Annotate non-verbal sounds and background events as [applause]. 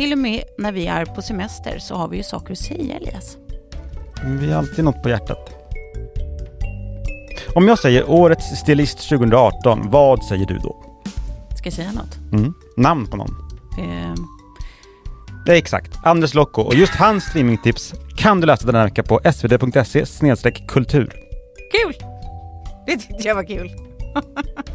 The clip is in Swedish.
till och med när vi är på semester så har vi ju saker att säga Elias. Mm, vi har alltid något på hjärtat. Om jag säger Årets Stilist 2018, vad säger du då? Ska jag säga något? Mm. Namn på någon? Eh, Det är exakt, Anders Lokko och just hans streamingtips kan du läsa denna vecka på svd.se kultur. kul! Det tyckte jag var kul. [laughs]